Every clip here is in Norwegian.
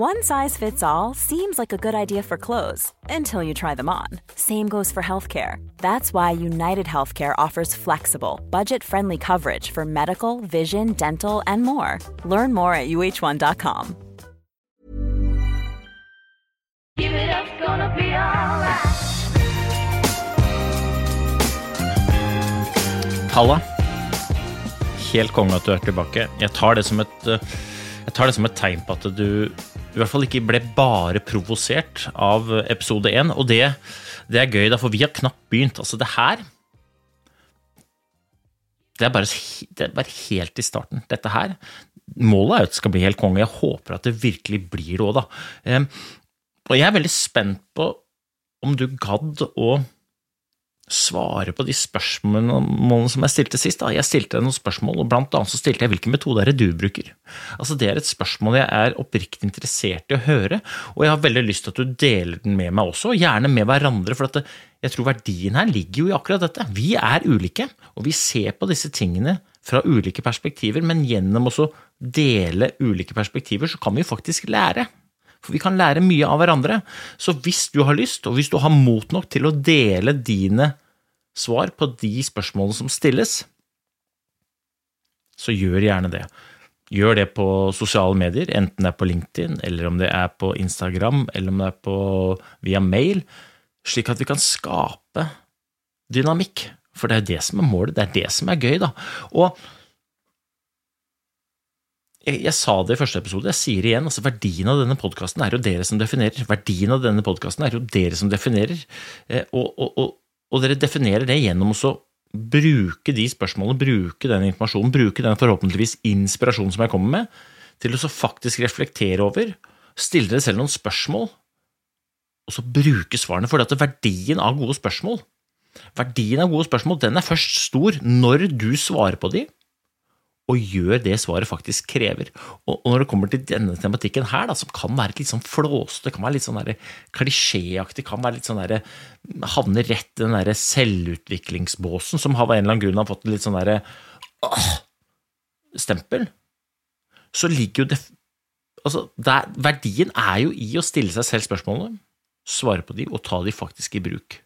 One size fits all seems like a good idea for clothes until you try them on. Same goes for healthcare. That's why United Healthcare offers flexible, budget friendly coverage for medical, vision, dental, and more. Learn more at uh1.com. Give it up, gonna be alright. Halla. Helt konge at du er tilbake. Jeg tar det som et, eh, jeg tar det som et tegn på at du i hvert fall ikke ble bare provosert av episode én. Og det, det er gøy, da, for vi har knapt begynt. Altså, det her det er, bare, det er bare helt i starten. Dette her Målet er jo at det skal bli helt konge. Jeg håper at det virkelig blir det òg, da. Og jeg er veldig spent på om du gadd å svare på de spørsmålene som jeg stilte sist. Da. Jeg stilte noen spørsmål, og blant annet så stilte jeg hvilken metode er det du bruker. Altså Det er et spørsmål jeg er oppriktig interessert i å høre, og jeg har veldig lyst til at du deler den med meg også, gjerne med hverandre. for at jeg tror verdien her ligger jo i akkurat dette. Vi er ulike, og vi ser på disse tingene fra ulike perspektiver, men gjennom å dele ulike perspektiver, så kan vi faktisk lære. For vi kan lære mye av hverandre. Så hvis du har lyst, og hvis du har mot nok til å dele dine svar på de spørsmålene som stilles, så gjør gjerne det. Gjør det på sosiale medier, enten det er på LinkedIn, eller om det er på Instagram, eller om det er på, via mail, slik at vi kan skape dynamikk. For det er jo det som er målet, det er det som er gøy, da. Og jeg, jeg sa det i første episode, jeg sier det igjen, altså verdien av denne podkasten er jo dere som definerer. Verdien av denne podkasten er jo dere som definerer, eh, og, og, og, og dere definerer det gjennom å bruke de spørsmålene, bruke den informasjonen, bruke den forhåpentligvis inspirasjonen som jeg kommer med, til å så faktisk reflektere over, stille dere selv noen spørsmål, og så bruke svarene. For at verdien av gode spørsmål Verdien av gode spørsmål den er først stor når du svarer på de, og gjør det svaret faktisk krever. Og, når det kommer til denne tematikken her, da, som kan være litt sånn flåste, kan være litt sånn der klisjéaktig, kan være litt sånn der, havne rett i den derre selvutviklingsbåsen som av en eller annen grunn har fått litt sånn derre stempel, så ligger jo det Altså, der, verdien er jo i å stille seg selv spørsmålene, svare på de og ta de faktisk i bruk.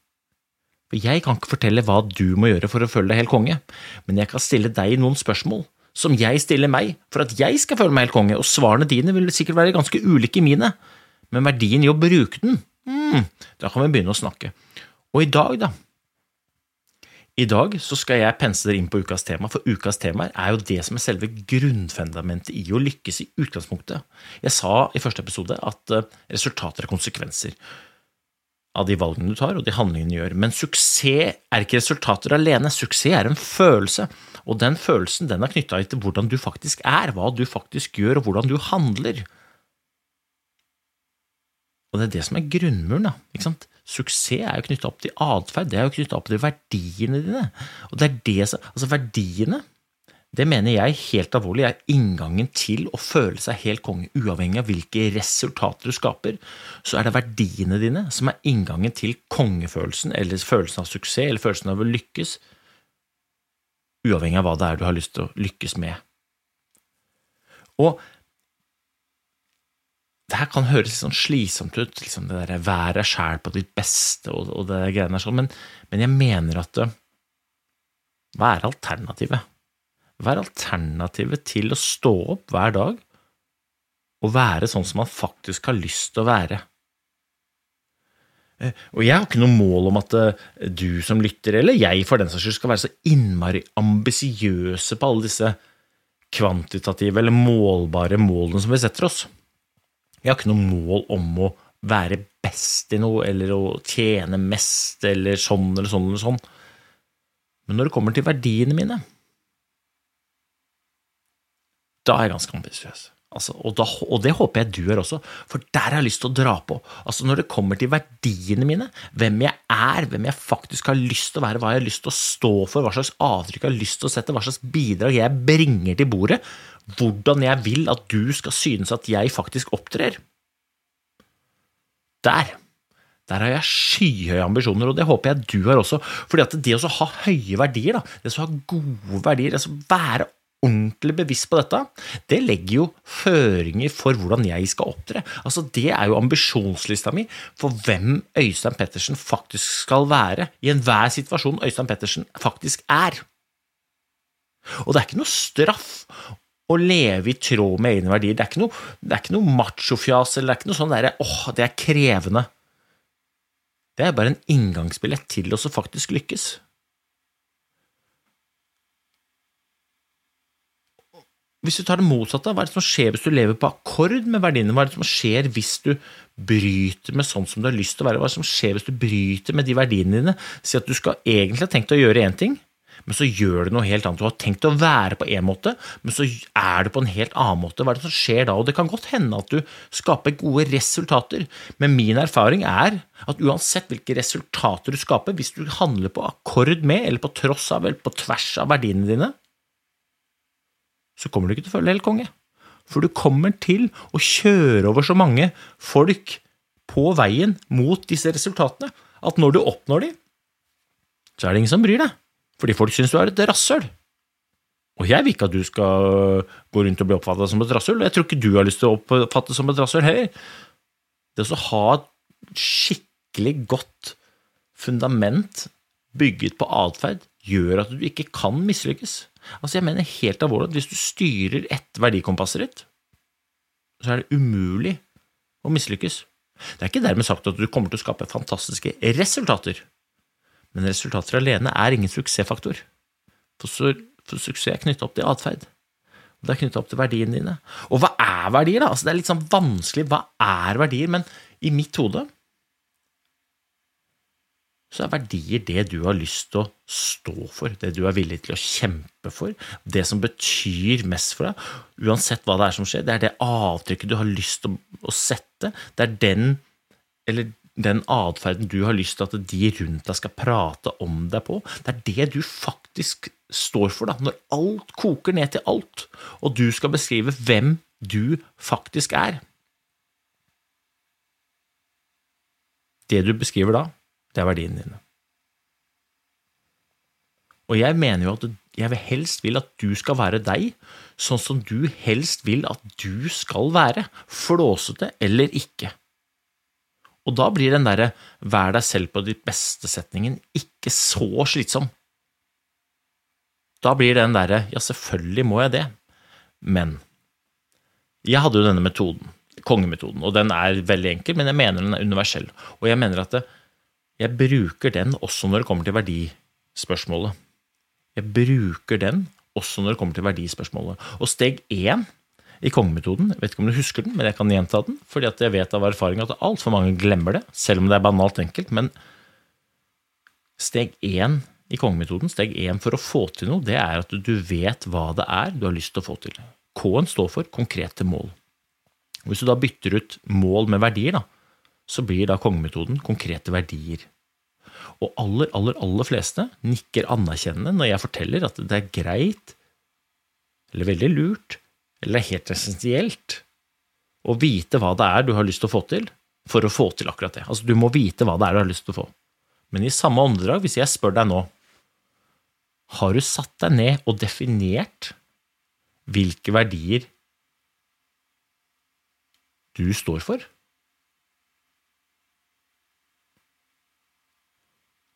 For jeg kan ikke fortelle hva du må gjøre for å føle deg helt konge, men jeg kan stille deg noen spørsmål som jeg stiller meg for at jeg skal føle meg helt konge, og svarene dine vil sikkert være ganske ulike mine, men verdien i å bruke den, mm, da kan vi begynne å snakke. Og i dag, da, i dag så skal jeg pense dere inn på ukas tema, for ukas tema er jo det som er selve grunnfundamentet i å lykkes i utgangspunktet. Jeg sa i første episode at eh, resultater er konsekvenser av de valgene du tar og de handlingene du gjør, men suksess er ikke resultater alene, suksess er en følelse, og den følelsen den er knytta til hvordan du faktisk er, hva du faktisk gjør og hvordan du handler. Og det er det som er grunnmuren. da, ikke sant? Suksess er jo knytta opp til atferd, det er jo knytta opp til verdiene dine. Og det er det som, altså Verdiene, det mener jeg helt alvorlig er inngangen til å føle seg helt konge, uavhengig av hvilke resultater du skaper. Så er det verdiene dine som er inngangen til kongefølelsen, eller følelsen av suksess, eller følelsen av å lykkes, uavhengig av hva det er du har lyst til å lykkes med. Og det her kan høres sånn slitsomt ut, liksom det der være sjæl på ditt beste og, og det greiene der sånn, men, men, jeg mener at Hva er alternativet? Hva er alternativet til å stå opp hver dag og være sånn som man faktisk har lyst til å være? Eh, og jeg har ikke noe mål om at eh, du som lytter, eller jeg for den saks skyld, skal være så innmari ambisiøse på alle disse kvantitative eller målbare målene som vi setter oss. Jeg har ikke noe mål om å være best i noe, eller å tjene mest, eller sånn eller sånn eller sånn. Men når det kommer til verdiene mine, da er jeg ganske ambisiøs. Altså, og, da, og, det håper jeg du er også, for der har jeg lyst til å dra på. Altså Når det kommer til verdiene mine, hvem jeg er, hvem jeg faktisk har lyst til å være, hva jeg har lyst til å stå for, hva slags avtrykk jeg har lyst til å sette, hva slags bidrag jeg bringer til bordet, hvordan jeg vil at du skal synes at jeg faktisk opptrer. Der. Der har jeg skyhøye ambisjoner, og det håper jeg du har også. Fordi at det å ha høye verdier, da, det å ha gode verdier, altså være ordentlig bevisst på dette, det legger jo føringer for hvordan jeg skal opptre. Altså, det er jo ambisjonslista mi for hvem Øystein Pettersen faktisk skal være i enhver situasjon Øystein Pettersen faktisk er. Og det er ikke noe straff å leve i tråd med egne verdier. Det er ikke noe, det noe machofjas eller det er ikke noe sånn derre åh, det er krevende. Det er bare en inngangsbillett til å faktisk lykkes. Hvis du tar det motsatte, hva er det som skjer hvis du lever på akkord med verdiene? Hva er det som skjer hvis du bryter med sånn som du har lyst til å være? Hva er det som skjer hvis du bryter med de verdiene dine? Si at du skal egentlig ha tenkt å gjøre én ting, men så gjør du noe helt annet. Du har tenkt å være på én måte, men så er du på en helt annen måte. Hva er det som skjer da? Og det kan godt hende at du skaper gode resultater, men min erfaring er at uansett hvilke resultater du skaper, hvis du handler på akkord med, eller på tross av, eller på tvers av verdiene dine, så kommer du ikke til å føle helt konge. For du kommer til å kjøre over så mange folk på veien mot disse resultatene at når du oppnår de, så er det ingen som bryr deg. Fordi folk syns du er et rasshøl. Og jeg vil ikke at du skal gå rundt og bli oppfattet som et rasshøl, og jeg tror ikke du har lyst til å oppfattes som et rasshøl heller. Det å ha et skikkelig godt fundament bygget på atferd gjør at du ikke kan mislykkes. Altså, jeg mener helt alvorlig at hvis du styrer ett verdikompasset ditt, så er det umulig å mislykkes. Det er ikke dermed sagt at du kommer til å skape fantastiske resultater, men resultater alene er ingen suksessfaktor. For, su for suksess er knyttet opp til atferd. Det er knyttet opp til verdiene dine. Og hva er verdier, da? Altså, det er litt sånn vanskelig. Hva er verdier? Men i mitt hode så er verdier det du har lyst til å stå for, det du er villig til å kjempe for, det som betyr mest for deg, uansett hva det er som skjer. Det er det avtrykket du har lyst til å sette. Det er den, eller den atferden du har lyst til at de rundt deg skal prate om deg på. Det er det du faktisk står for, da, når alt koker ned til alt, og du skal beskrive hvem du faktisk er. Det du beskriver da, det er verdiene dine. Og jeg mener jo at jeg vil helst vil at du skal være deg, sånn som du helst vil at du skal være, flåsete eller ikke. Og da blir den derre vær deg selv på ditt beste-setningen ikke så slitsom. Da blir den derre ja, selvfølgelig må jeg det, men jeg hadde jo denne metoden, kongemetoden, og den er veldig enkel, men jeg mener den er universell, og jeg mener at det, jeg bruker den også når det kommer til verdispørsmålet. Jeg bruker den også når det kommer til verdispørsmålet. Og steg én i kongemetoden, jeg vet ikke om du husker den, men jeg kan gjenta den, fordi jeg vet av erfaring at altfor mange glemmer det, selv om det er banalt enkelt. Men steg én i kongemetoden, steg én for å få til noe, det er at du vet hva det er du har lyst til å få til. K-en står for konkrete mål. Hvis du da bytter ut mål med verdier, da, så blir da kongemetoden konkrete verdier. Og aller, aller, aller fleste nikker anerkjennende når jeg forteller at det er greit, eller veldig lurt, eller helt essensielt å vite hva det er du har lyst til å få til, for å få til akkurat det. Altså, du må vite hva det er du har lyst til å få. Men i samme åndedrag, hvis jeg spør deg nå, har du satt deg ned og definert hvilke verdier du står for?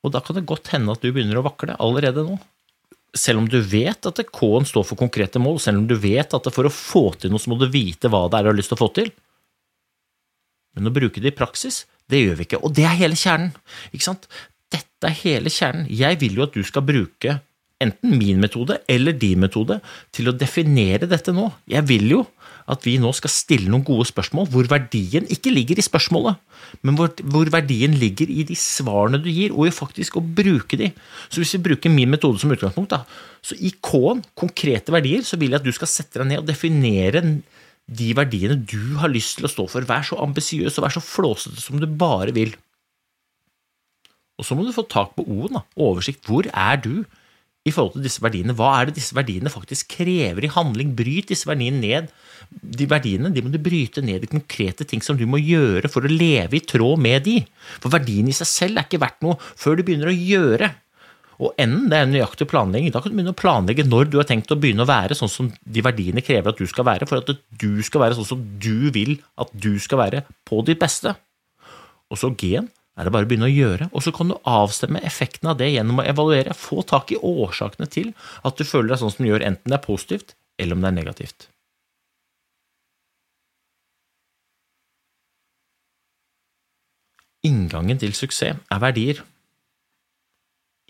Og da kan det godt hende at du begynner å vakle allerede nå. Selv om du vet at K-en står for konkrete mål, selv om du vet at for å få til noe, så må du vite hva det er du har lyst til å få til. Men å bruke det i praksis, det gjør vi ikke. Og det er hele kjernen. Ikke sant? Dette er hele kjernen. Jeg vil jo at du skal bruke enten min metode eller din metode til å definere dette nå. Jeg vil jo at vi nå skal stille noen gode spørsmål hvor verdien ikke ligger i spørsmålet, men hvor, hvor verdien ligger i de svarene du gir, og i faktisk å bruke de. Så hvis vi bruker min metode som utgangspunkt, da, så i K-en, konkrete verdier, så vil jeg at du skal sette deg ned og definere de verdiene du har lyst til å stå for. Vær så ambisiøs og vær så flåsete som du bare vil. Og så må du få tak på O-en, oversikt. Hvor er du i forhold til disse verdiene? Hva er det disse verdiene faktisk krever i handling? Bryt disse verdiene ned de verdiene de må du bryte ned i konkrete ting som du må gjøre for å leve i tråd med de. For verdiene i seg selv er ikke verdt noe før du begynner å gjøre. Og enden det er nøyaktig planlegging. Da kan du begynne å planlegge når du har tenkt å begynne å være sånn som de verdiene krever at du skal være, for at du skal være sånn som du vil at du skal være på ditt beste. Og så G-en er det bare å begynne å gjøre, og så kan du avstemme effekten av det gjennom å evaluere, få tak i årsakene til at du føler deg sånn som du gjør, enten det er positivt eller om det er negativt. Inngangen til suksess er verdier.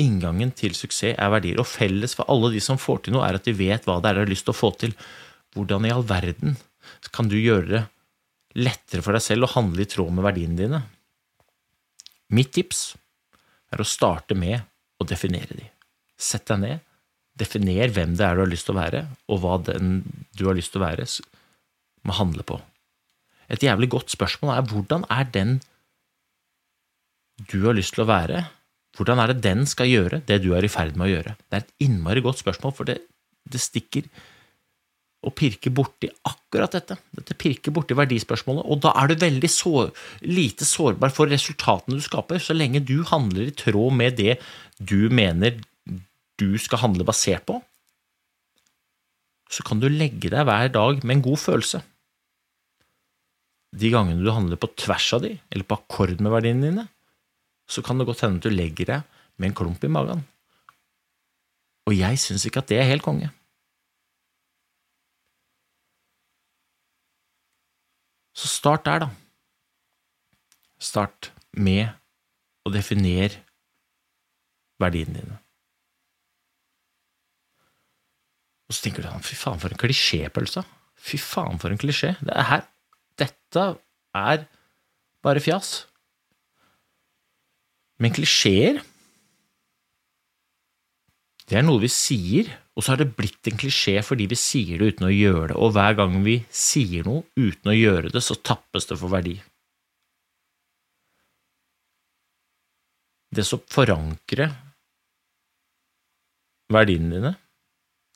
Inngangen til suksess er verdier, og felles for alle de som får til noe, er at de vet hva det er de har lyst til å få til. Hvordan i all verden kan du gjøre det lettere for deg selv å handle i tråd med verdiene dine? Mitt tips er å starte med å definere de. Sett deg ned, definer hvem det er du har lyst til å være, og hva den du har lyst til å være, må handle på. Et jævlig godt spørsmål er hvordan er den du har lyst til å være, hvordan er det den skal gjøre det du er i ferd med å gjøre? Det er et innmari godt spørsmål, for det, det stikker og pirker borti akkurat dette. Dette pirker borti verdispørsmålet, og da er du veldig sår, lite sårbar for resultatene du skaper, så lenge du handler i tråd med det du mener du skal handle basert på. Så kan du legge deg hver dag med en god følelse. De gangene du handler på tvers av de, eller på akkord med verdiene dine, så kan det godt hende at du legger deg med en klump i magen. Og jeg syns ikke at det er helt konge. Så start der, da. Start med å definere verdiene dine. Og så tenker du sånn, fy faen, for en klisjépølse. Fy faen, for en klisjé. Det er her, dette er bare fjas. Men klisjeer det er noe vi sier, og så har det blitt en klisjé fordi vi sier det uten å gjøre det, og hver gang vi sier noe uten å gjøre det, så tappes det for verdi. Det som forankrer verdiene dine,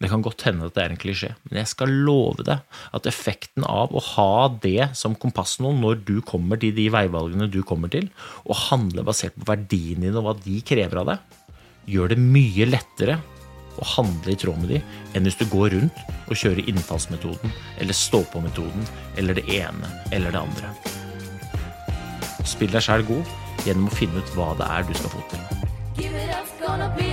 det kan godt hende at det er en klisjé, men jeg skal love deg at effekten av å ha det som kompass nå når du kommer til de veivalgene du kommer til, og handle basert på verdiene dine og hva de krever av deg, gjør det mye lettere å handle i tråd med de, enn hvis du går rundt og kjører innfallsmetoden eller stå-på-metoden eller det ene eller det andre. Spill deg sjæl god gjennom å finne ut hva det er du skal få til. Give it up, gonna be